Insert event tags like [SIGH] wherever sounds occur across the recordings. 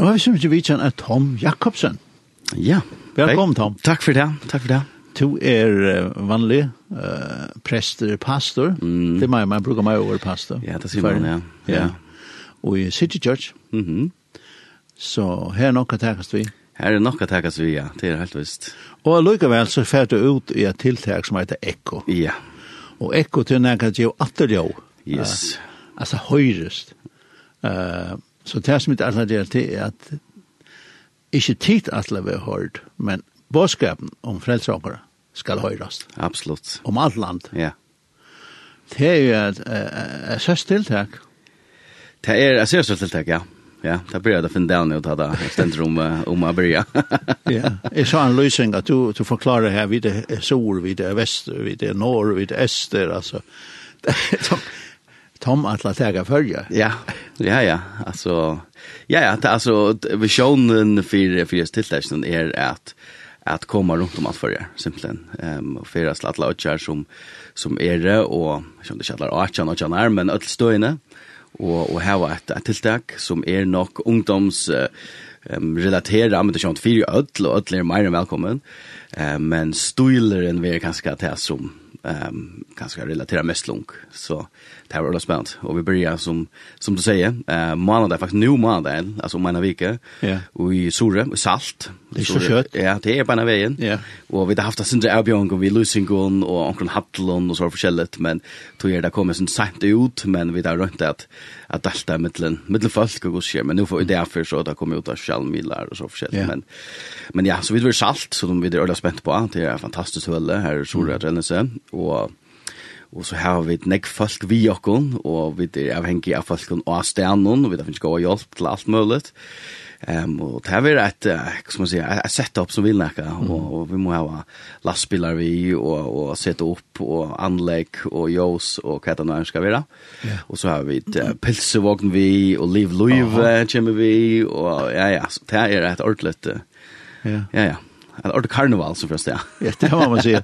Nå har vi som ikke vidt at Tom Jakobsen. Ja. Velkommen, Tom. Takk for det, takk for det. Du er vanlig uh, prester, pastor. Mm. Det er meg, man bruker meg over pastor. Ja, det sier man, ja. ja. ja. Og i City Church. Mm -hmm. Så her er nok å takast vi. Her er nok å takast vi, ja. Det er helt visst. Og likevel så fer du ut i et tiltak som heter Ekko. Ja. Og Ekko til nærkast jo atterjå. Yes. Uh, altså høyrest. Uh, Så det som ikke alle det er at ikke tid alle vi har hørt, men bådskapen om frelsåkere skal høyrast. Absolutt. Om alt land. Ja. Det er jo et, et, et søst tiltak. Det er et søst tiltak, ja. Ja, det blir det finne down ta det stendt om om Abria. [LAUGHS] Ja, jeg sa en løsning at du, du forklarer her, vi det er sol, vi det er vest, vi det er nord, vi det er øster, altså. [LAUGHS] Tom Atla Tega följa. Ja. Ja ja, alltså ja ja, alltså visionen för för just tilltäckten är att att komma runt om att följa simpelthen. Ehm um, för att alla ökar som som är det och som det kallar ökar och ökar men öll stöjne och och här var ett, ett tilltag som är nog ungdoms uh, um, relatera med det sånt för öll och öll är mer välkommen. Ehm uh, men stöjleren är kanske att det som um, ganska relatera mest lång. Så det här var väldigt spänt Och vi börjar som, som du säger, uh, månader, faktiskt nu månader, alltså om en vecka. Yeah. Och i Sore, och Salt. Det är så kött. Ja, det är på en vägen. Yeah. Och vi har haft sin erbjörn och vi Lusingon och onkel Hattlon och så förskället. Men då är det kommer sen sent ut, men vi har rönt att att dalta mellan mellan folk och så men nu får det därför så där kommer ut av skallmilar och så försätt yeah. men men ja så vi vill salt så de vi är spänt på det är fantastiskt hölle här är Solra Rennese och Og så har vi et nekk folk vi okken, og vi er avhengig av folk og av stenen, og vi har finnes god hjelp til alt mulig. Ehm och det här är ett som man säger ett setup som vill näka och vi måste ha lastbilar vi och och sätta upp och anlägg och jos och vad det nu ska vara. Och så har vi ett pilsevagn vi och live live kommer vi och ja ja så det här är ett ordligt. Ja. Ja ja. Ett ordentligt karneval som först ja. Ja, det har man säga.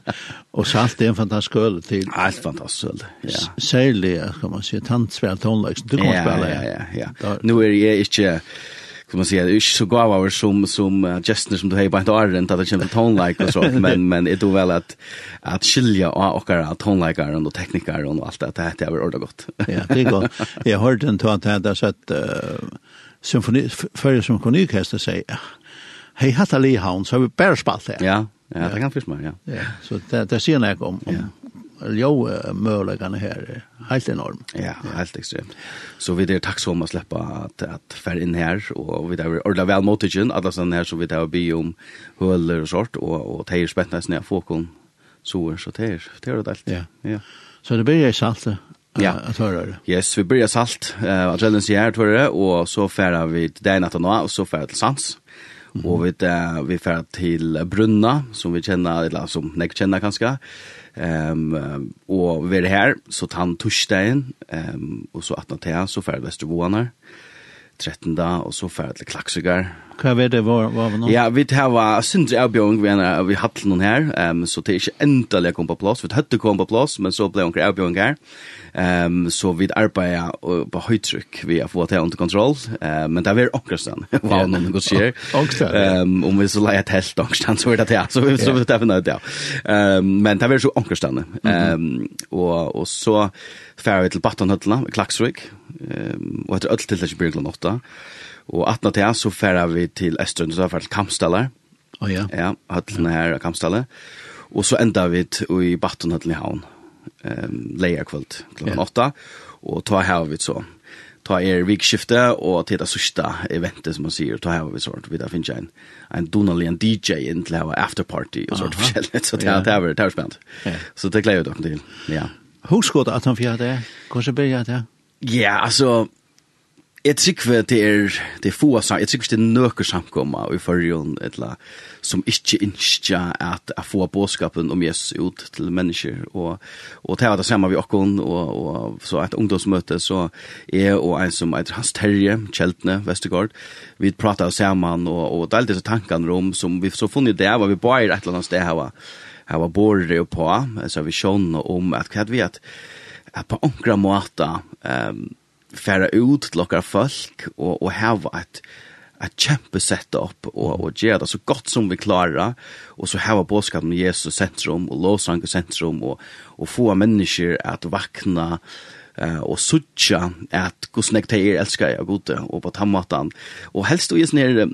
Och salt är en fantastisk öl till. Ja, fantastisk, fantastiskt öl. Ja. Särligt kan man säga tantsvärt tonlags. Du kommer spela. Ja, ja, ja. Nu är det inte kan man säga det är så gav av som som uh, gestner som du har på ett år rent att det känns tone like och så [LAUGHS] men men det är väl att att skilja och och att tone like och tekniker och allt det här det är väl ordet gott. [LAUGHS] ja, det är gott. Jag hörde en tant här där så att uh, symfoni för symfoniorkester säger Hej hatta Lee Hounds har vi bara spalt det. Ja, ja, det kan finnas mer, ja. Ja, så det, det ser jag om, om, jo möjligheterna här helt enorm. Ja, helt extremt. Så vi er takk som å släppa att att färd inn här och vi där vel mot ikke, alle sånne här så vi er by om høler og sort och och sånn at folk om soer, så det er det allt. Ja. Ja. Så det blir salt Ja, att höra det. Yes, vi börjar salt. Eh, att redan så här tror jag och så färdar vi där natten och så färdar till Sans. Och vi där vi färd till Brunna som vi känner eller som näck känner kanske. Ehm um, och vi är här så tant torsdagen ehm um, och så att natten så fär Västerboarna. 13 da, og så færre til klaksugar. Hva er det, var var det nå? Ja, vi har syndre avbjøring vi, er vi hatt noen her, um, så det er ikke endelig kom på plass. Vi hadde kom på plass, men så ble onker avbjøring her. Um, så vi arbeider på høytrykk vi har fått det under kontroll, um, men det er onker stand, [LAUGHS] hva om noen godt skjer. Onker Um, om vi så leier et helt onker stand, så er det det, så vi så vi det er det, ja. Um, men det er så onker stand. Um, og, og så færre til Battanhøtla, Klaksvik, um, og etter ødel til det ikke blir klokken åtta. Og 18 til så færre vi til Østrønd, så færre til Oh, ja. ja, høtlene her av Kampstaller. Og så enda vi i Battanhøtla i havn, um, leia kvöld klokken åtta, ja. og ta her vi så ta er vikskifte og til det sørste eventet som man sier, ta her vi sånn, vi da finner jeg en, en Donnelly, en DJ inn til å ha afterparty og sånt [LAUGHS] forskjellig, så det er, det er, det er spennende. Så det gleder jeg dere til, ja. Husker at han fjerde det? Kanskje börja det? Ja, altså, jeg tykker det er, det er få sammen, jeg tykker det er nøkker samkommet i forrige, eller, som ikke ønsker at jeg får bådskapen om Jesus ut til mennesker, og, og det er det samme vi åkken, og, og så et ungdomsmøte, så jeg og en som heter Hans Terje, Kjeltne, Vestergaard, vi prater sammen, og, og det er alltid så tankene om, som vi så funnet det, var vi bare et eller annet sted her, hava borre og på, så vi sjån om at hva vi at, at på onkra måta um, færa ut til okkar folk og, og hava et, att kjempe sett upp och och gjøre det så gott som vi klarar och så hava bådskapen med Jesus sentrum och lovsang centrum och och få människor att vakna eh och sucha att hvordan jeg älskar jag gode och på tammatan och helst då jes nere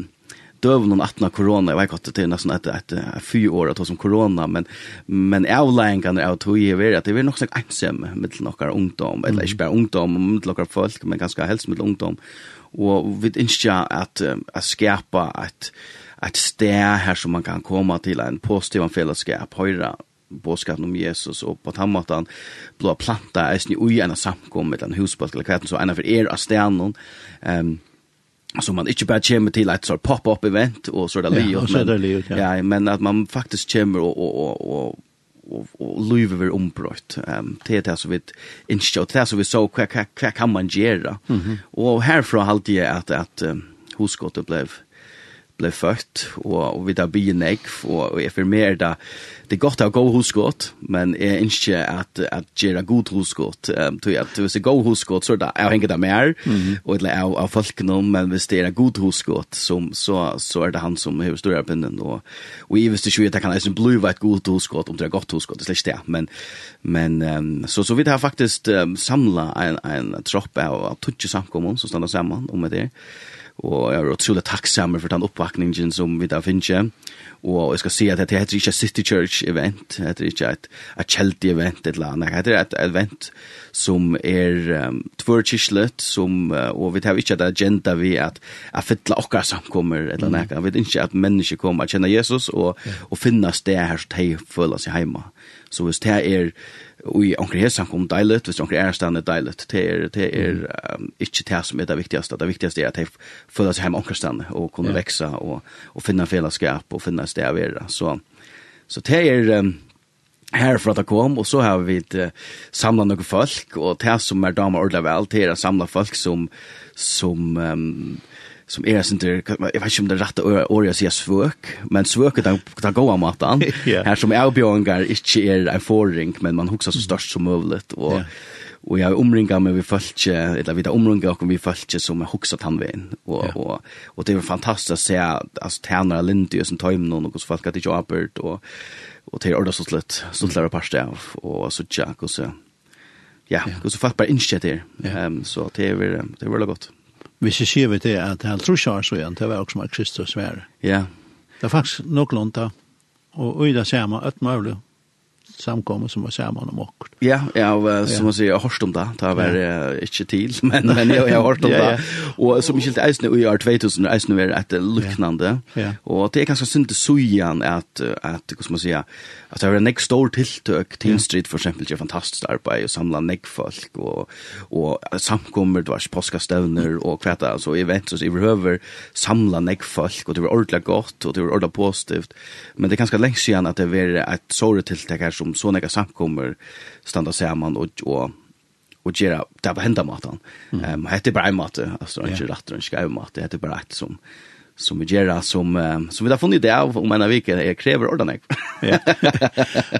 døven og natten av korona, jeg vet ikke at det er nesten et, et, et fyr år at som korona, men, men avleggene av tog i er at det er nok sånn ensam med noen ungdom, eller ikke bare ungdom, med noen folk, men ganske helst med ungdom. Og vi ønsker at, at skapa et, et sted her som man kan komme til en positiv fellesskap, høyre båskapen om Jesus og på tammatan blå planta eisen i ui enn samkom med en husbalk eller kvæten så ena for er av stenen um, så man inte bara kommer till ett sånt pop-up event och så där livet. ja, men, livet, ja. ja men att man faktiskt kommer och och och och och, och lever ombrott. Ehm um, det är så vi inte och det så vi så kvack kvack kan man göra. Mm -hmm. Och härifrån hållt jag att att um, huskottet blev ble født, og, og vi da blir nekv, og, og jeg for mer da, det er godt å ha god hosgått, men jeg ønsker at, at gjøre god hosgått. Um, tog at hvis det er god hosgått, så er det, jeg henger det mer, mm -hmm. og det er av folkene, men hvis det er god hosgått, så, så, så er det han som har større pinnen, og, og jeg visste ikke at jeg kan liksom bli et god hosgått, om det er godt hosgått, det er slik det, men, men um, så, så vi har faktisk um, samlet en, en tropp av, av tutsi samkommer, som stender sammen om det, og jeg er utrolig takksamer for den oppvakningen som vi da finner. Og jeg skal si at det heter ikke City Church event, det heter ikke et, et kjeldig event et eller annet, det heter et event som er um, tvørkislet, som, uh, og vi tar ikke et agenda vi at jeg fytler akkurat som kommer eller annet, mm. vi vet ikke at mennesker kommer at kjenne Jesus og, yeah. og finne sted her som de føler seg hjemme. Så hvis det er i onkel Hesan kom deilet, hvis onkel Erstan er deilet, det er, det er um, ikke det som er det viktigaste. Det viktigaste er at de føler seg hjemme onkelstand og kunne yeah. veksa og, og finne fellesskap og finne sted å være. Så, så det er um, her for at det kom, og så har vi uh, samlet noen folk, og det som er damer ordentlig vel, det er å samle folk som, som um, som är sånt där jag vet inte om det rätta ordet jag säger svök men svök är den goda maten. [LAUGHS] Här som erbjörningar inte är en forring, men man huxar så störst som möjligt och og jeg omringa meg vi følte, eller vi omringa oss vi følte som jeg hoksa tannveien, og, ja. og, og det var fantastisk å se, altså tænere lindt i oss en tøymen, og hvordan folk hadde ikke arbeid, og, og til ordet så slutt, så slutt lærer parste av, og så tja, hvordan, ja, hvordan folk bare innskjer til, så det var, det var veldig godt. Hvis jeg sier vi det, at jeg tror ikke så igjen, det var også med Kristus være. Ja. Det er faktisk nok lånt da, og øyda ser man, et mulig, samkommet som var sammen om och. Ja, ja, som man sier, jag har hørt om det. Det har varit inte til, [LAUGHS] men, men jag, jeg har hört om [LAUGHS] det. ja, ja. Och som inte ens nu i år 2000, ens nu et luknande. Ja. Ja. Och det är ganska synd til sujan att, att, hva ska man säga, att det har varit en stor tiltøk, Teen Street för exempel gör fantastiskt arbete och samlar näggfolk och, och samkommer, det var påskastövner och kvätta, alltså event, så vi behöver samla folk, och det var ordentlig godt, och det var ordentlig positivt. Men det är ganska länge sedan att det var ett sorgtilltäck här som som så nega samkommer standa samman och och och göra ta på hända maten. Ehm hetta er hette bara en mat alltså inte rätt och inte mat hetta er bara som som vi gör som um, som vi har funnit det av om en vecka är kräver ordan Ja.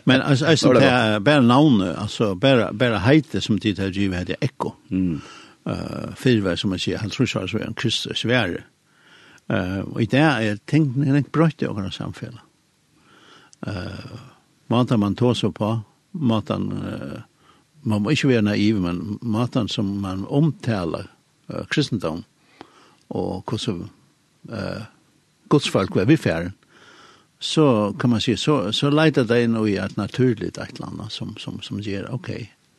Men [LAUGHS] alltså alltså det är bara namn alltså bara bara heite som tid har givet heter ekko. Mm. Eh uh, fyrvär som man säger han tror så är en kristus svär. Eh uh, och det är tänkt när det brott och några samfällen. Eh uh, maten man tar så på, maten, man må ikke være naiv, men maten som man omtaler uh, kristendom, og hvordan uh, godsfolk var vi færre, så kan man si, så, så leiter det inn i et naturligt et eller annet som, som, som sier, ok,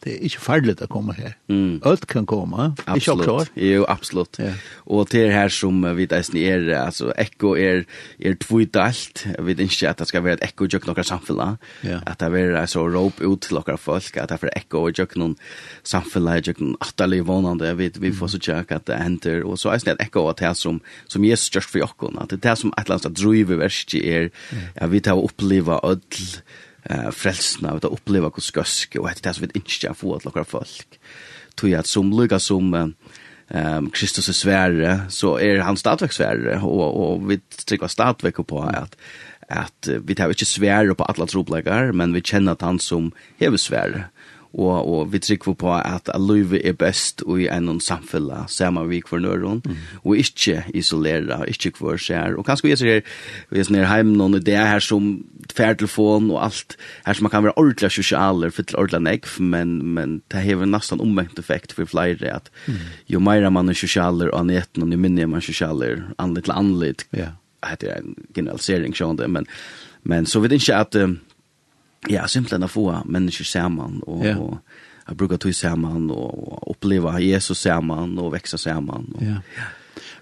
det er ikke farligt å komme her. Mm. Alt kan komme, ikke akkurat. Jo, absolutt. Ja. Og det er her som vi deisen er, altså, ekko er, er tvitt alt. Vi vet ikke at det skal være et ekko jøk noen samfunn, ja. at det er altså, råp ut til noen folk, at det er ekko jøk noen samfunn, jøk noen atterlig vånende. vi, vi får så tjøk at det henter, og så er det ekko at det som, som Jesus størst for jokken, at det er det som et eller annet driver verst er, at vi tar å oppleve ødel, eh frelsna og at uppleva kos skøsk og hetta som vi ikkje kan få at lokra folk. Tui at som lukka som ehm Kristus er svære, så er han stadvek svære og og vi trykkar stadvek på at at vi tar inte svære på alla troplegar, men vi kjenner at han som hever svære og, og vi trykker på at livet er best og i en samfunn sammen vi for nøren, mm. og ikke isolere, ikke hver skjer. Og kanskje vi ser her, vi er her hjemme noen ideer her som færtelefon og alt, her som man kan være ordentlig sosialer, for til ordentlig nekv, men, men det har nesten omvendt effekt for flere, at mm. jo mer man er sosialer og netten, og jo mindre man er sosialer, anlitt til anlitt, yeah. det er en generalisering, men, men så vet jeg ikke at ja, simpelthen å få mennesker sammen, og, ja. og jeg bruker tog sammen, og oppleve Jesus sammen, og vekse sammen. Og, ja. ja.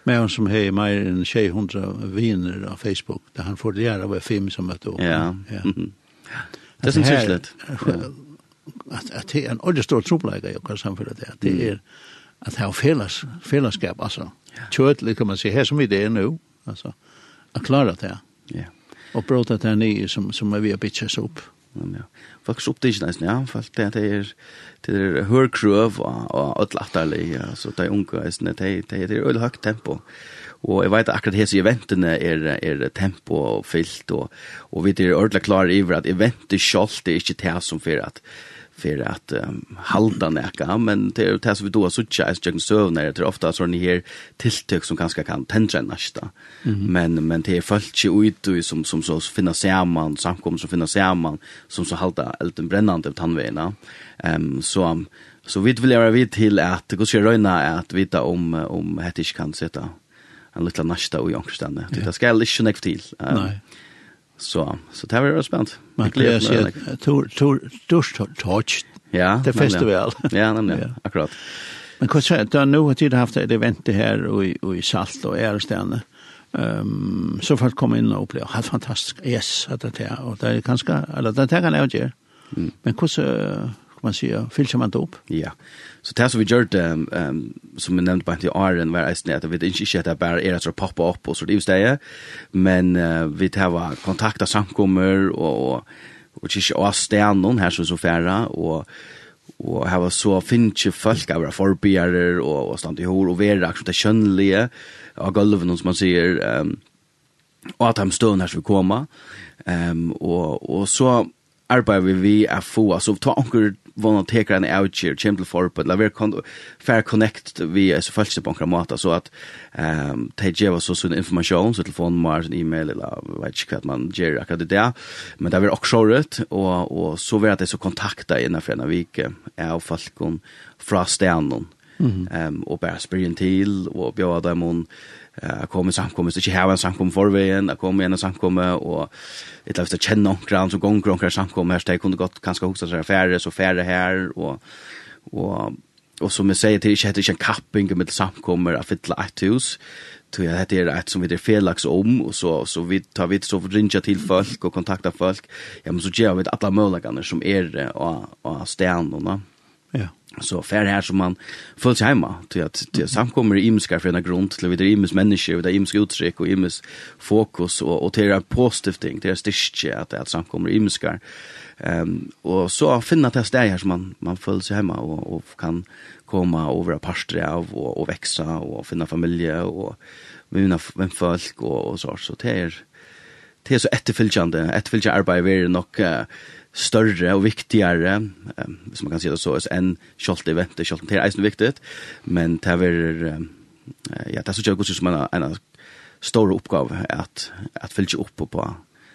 Men han som har mer enn 600 viner av Facebook, der han får det gjøre av film som møtte opp. Ja. ja. [LAUGHS] [LAUGHS] ja. Det er jeg slett. At det er en ordentlig stor troplegge i hva samfunnet det er. Det er at det er felles, fellesskap, altså. Tjøtlig kan man si, her som vi det er nå, altså. At klare det. Ja. Og bråta det er nye som, som er vi har bitches opp. Ja. Men ja, faktisk opptid nesten, ja, for det er det er hørkrøv og alt latterlig, ja, så det er unge, det er det er øyne høyt tempo. Og jeg vet akkurat hese eventene er, er tempo og fyllt, og, og vi er ordentlig klare iver at eventet selv, det er ikke det som for at för att um, halda näka. Men det är det som vi då så tjänar jag kan när det är ofta sådana här tilltök som kanske kan tända nästa. Mm. men men det är fullt ju ut som som så finna samman samkom som finna samman som så halda elden brännande av tandväna ehm um, så så vi vill göra vid till att gå så röna att vita om om hetisch kan sätta en liten nästa och jag förstår det ska inte nästa till. Um, nej. Så så det var spänt. Man gled se tur tur dust touch. Ja. Det festival. Ja, nej, Akkurat. Men kort sagt, då nu har tid haft ett event det här och i Salt och Ärstjärna. Ehm så fort kom in och upplevde helt fantastiskt. Yes, att det är och det är ganska eller det där kan jag göra. Men hur så kan man säga, fyllt man inte upp. Ja. Så det som vi gjør det, um, som vi nevnte på en til Arjen, var eisen at vi ikke ikke at det bare er at det popper opp og så det er det. Men uh, vi tar kontakt av samkommer og, og, og ikke av stenen her som er så færre, og og her var så finnje folk av forbyere og, og stand i hår og være akkurat det kjønnelige av gulven som man sier um, og at de støvn her vi kommer. um, og, og så arbeider vi vi er få altså ta anker vana tekra en outgear, chimple for but la ver fair connect vi så falske på måta, så at ehm de gjev oss sån information så telefonnummer, en email eller vet ikke hva man gjør akkurat det, men det er også rett, og, og så vil jeg at jeg så kontakta innenfor en vik av folk fra down mm um, og bare spyr en til, og bjør dem om uh, kommer en samkomme, så ikke har en samkomme forveien, jeg kom igjen en samkomme, og et eller annet kjenne omkran, så gong omkran samkomme her, så jeg kunne godt kanskje huske seg færre, så færre her, og, og och som jag säger till inte heter en kapping med samkommer av fylla ett hus. Tror jag är ett som vi det felaks om och så så vi tar vi så ringa till folk och kontakta folk. Ja men så ger vi alla möjligheter som är er, och och stan då ja så fær her som man føler seg hjemme, til at samkommer i imiske for en grunn, til at det er imiske mennesker, det er imiske uttrykk og fokus, og, og til det er positiv ting, til det er styrke at, at samkommer i imiske. Um, og så finne det sted her som man, man føler seg hjemme, og, og kan komme över og parster av, og, og vekse, og finne familie, og vinne folk, og, og så, så det er det er så etterfylgjande, etterfylgjande arbeid er nok uh, større og viktigere, um, hvis man kan si det så, enn kjolt eventet, kjolt det er eisen viktig, men det er, um, ja, det er så ikke godt som en, en stor oppgave at, at fylgje opp på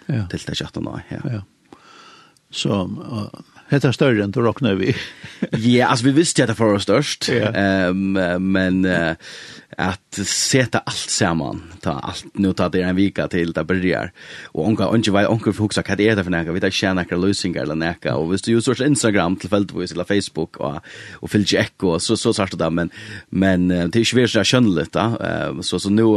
ja. til det kjøttet nå. Ja. ja. Så uh, Hetta større enn du råkner vi. ja, altså vi visste at det var størst. Yeah. Um, men uh, at seta alt saman, ta alt, nu ta det en vika til det börjar. Og onka, onka, onka, onka for hoksa, hva er det for nekka? Vi tar ikke nekka løsningar eller nekka. Og hvis du jo sårs Instagram tilfeldigvis, eller Facebook, og, og fyllt ekko, så, så sart det da. Men, men det er ikke virkelig kjønnelig da. Uh, så, så nu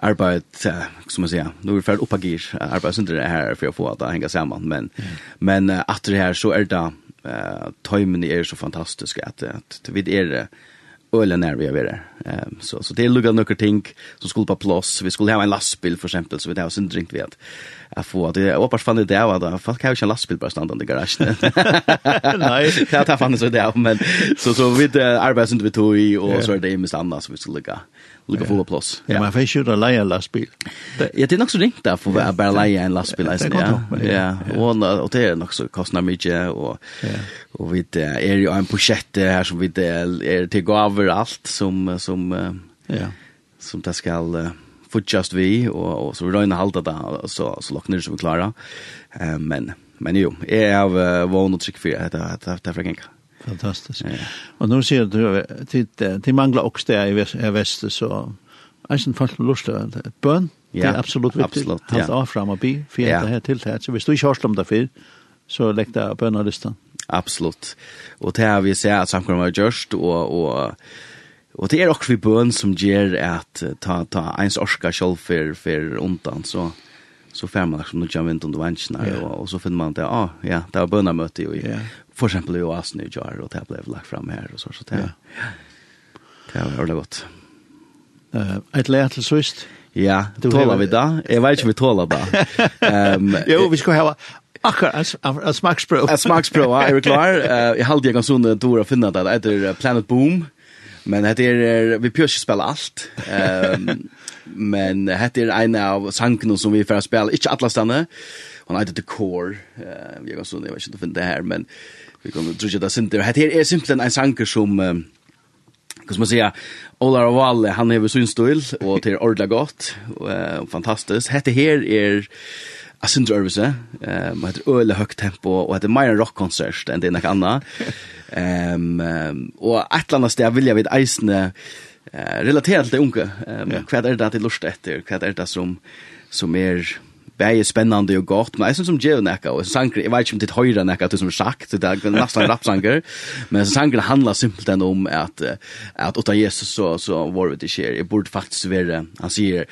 arbeid, uh, som man sier, nu er vi ferdig oppagir, arbeid synder det her for å få det hänga saman. Men, mm. men uh, at det her så er det eh timingen är så fantastisk att att vi är ölen när vi är där. Ehm så så det luggar några ting som skulle på plats. Vi skulle ha en lastbil för exempel så vi där och sen drink vi att jag får det jag hoppas fan det där var då fast kan jag ju en lastbil bara stanna i garagen. [LAUGHS] Nej, [LAUGHS] det har fan så där men så så vid inte vi tog i och så är det ju mest annars vi skulle lägga lägga fulla plus. Ja, man får kjøre lägga en lastbil. Ja, det är nog så ringt där för att bara lägga en lastbil. Ja, ja. Og det är nog så kostar mycket och och vi är ju en projekt här som vi till gå över allt som, som, ja. som det skall Uh, futjast vi, og, og så vi røyna halda da, så, så lokner det som vi klarer. Uh, men, men jo, jeg har uh, vågn og trygg for det det er frekenka. Fantastisk. Ja. Og nå ser du, til, til mangla også det i Vestet, så er det folk lust til bøn, det er absolutt viktig. Absolutt, ja. Helt av frem og bi, for jeg her til det. Så hvis du ikke har om det før, så legg deg bønnerlisten. Absolutt. Og det har vi sett at samkommet har gjørst, og, og Og det er också vi bøn som ger at ta, ta ens orska själv för, för ontan så så får man liksom något vind under vansarna yeah. och, och så finner man att ah, ja, det var bönamöte ju. Yeah. För exempel i Oasen i Jar och det blev lagt fram här och så. så det, yeah. det var ordentligt gott. Uh, ett läge till sist. Ja, du tålar vi da? Jeg vet ikke vi tålar da. [LAUGHS] Um, jo, vi skal ha Akkurat, en smaksprøv. En smaksprøv, ja, er vi klar? Uh, [LAUGHS] jeg halte jeg kan sånne to å finne det. Det heter Planet Boom. Men det är vi pjörs spela allt. Ehm um, [LAUGHS] men det är en av sankna som vi för att spela inte alla stanna. Han heter The Core. Eh vi går så det var inte finner det här men vi kommer att trycka det sen det här är simpelt en sanker som um, Kus man säga Olar Valle han är ju synstil och till ordla gott och uh, fantastiskt. Hette här är Jeg synes det øvelse, um, det er øyelig høyt tempo, og det er mer en rockkonsert enn det er noe annet. [LAUGHS] Um, um, og et eller annet sted vil jeg vid eisene uh, relaterat till unga. unge. Um, yeah. Hva er det at de lurer etter? Hva er det som, som er bæði spennandi og gott, men jeg synes som Geo nekka, og sanger, jeg vet ikke om ditt høyre nekka, du som sagt, det er nesten en rapsanger, men sanger handlar simpelthen om at, at utan Jesus så, så var det ikke, jeg burde faktisk være, han sier,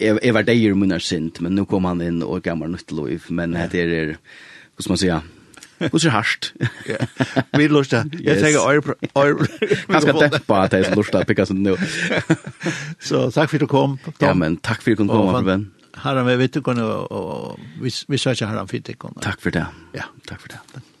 jeg var deier munnar sint, men nu kom han inn og gammal nytt loiv, men det er, hva skal man sier, Hur så harst. Vi lustar. Jag tänker or or kanske dämpa att det är lustar pickas nu. Så tack för att du kom. Ja men tack för att du kom vän herren med vittekon, og, og vi, vi søker herren for vittekon. Takk for det. Ja. Takk for det. Takk.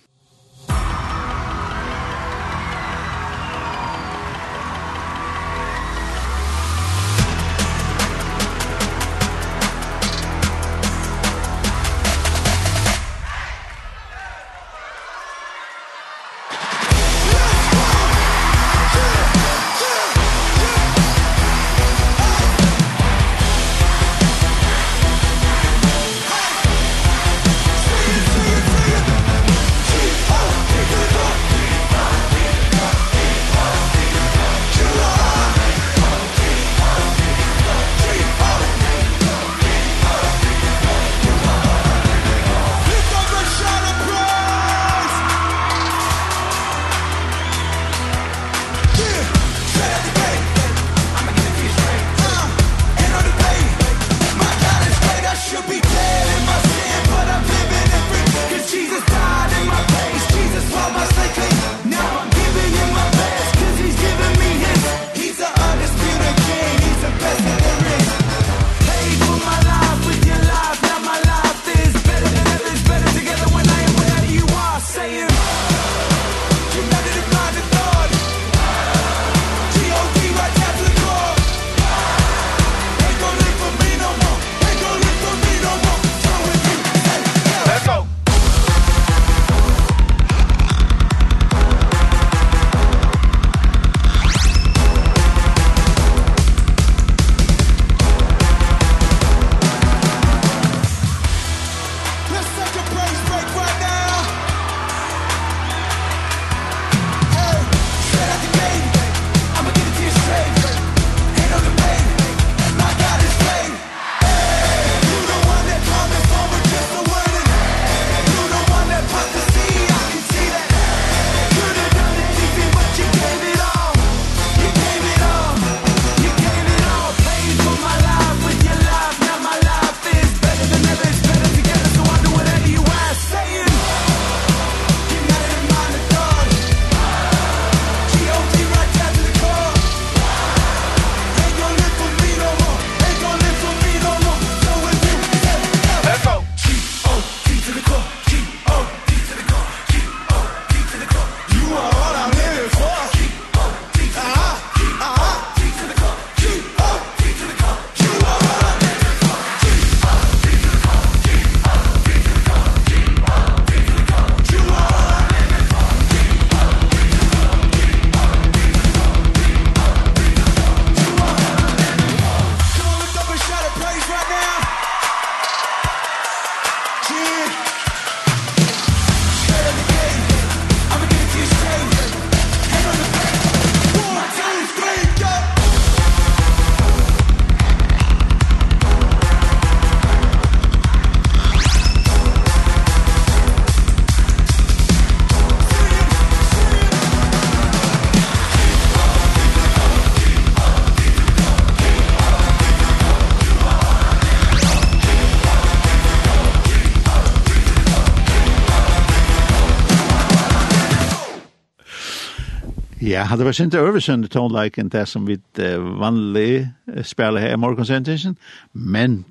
Ja, hadde vært sint oversønne tonelike enn det som vi vanlig spiller her i morgonsendingen, men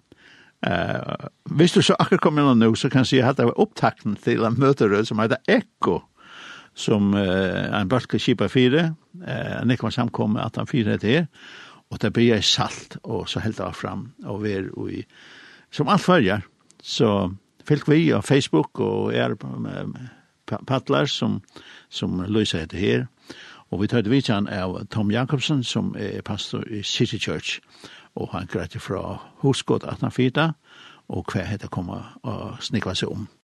uh, hvis du så akkurat kom inn nå, så kan jeg si at det var opptakten til en møterød som heter Eko, som uh, en bølke kjipa fire, uh, Nikman samkom at han fire heter. Her, og det blir salt, og så helt av fram, og vi er i, som alt følger, så fylk vi av Facebook, og er um, som, som løser heter her, Og vi tøyde vidtjan av Tom Jakobsen, som er pastor i City Church, og han greit fra Husgård 1804, og hva hette kommer og snikva seg om.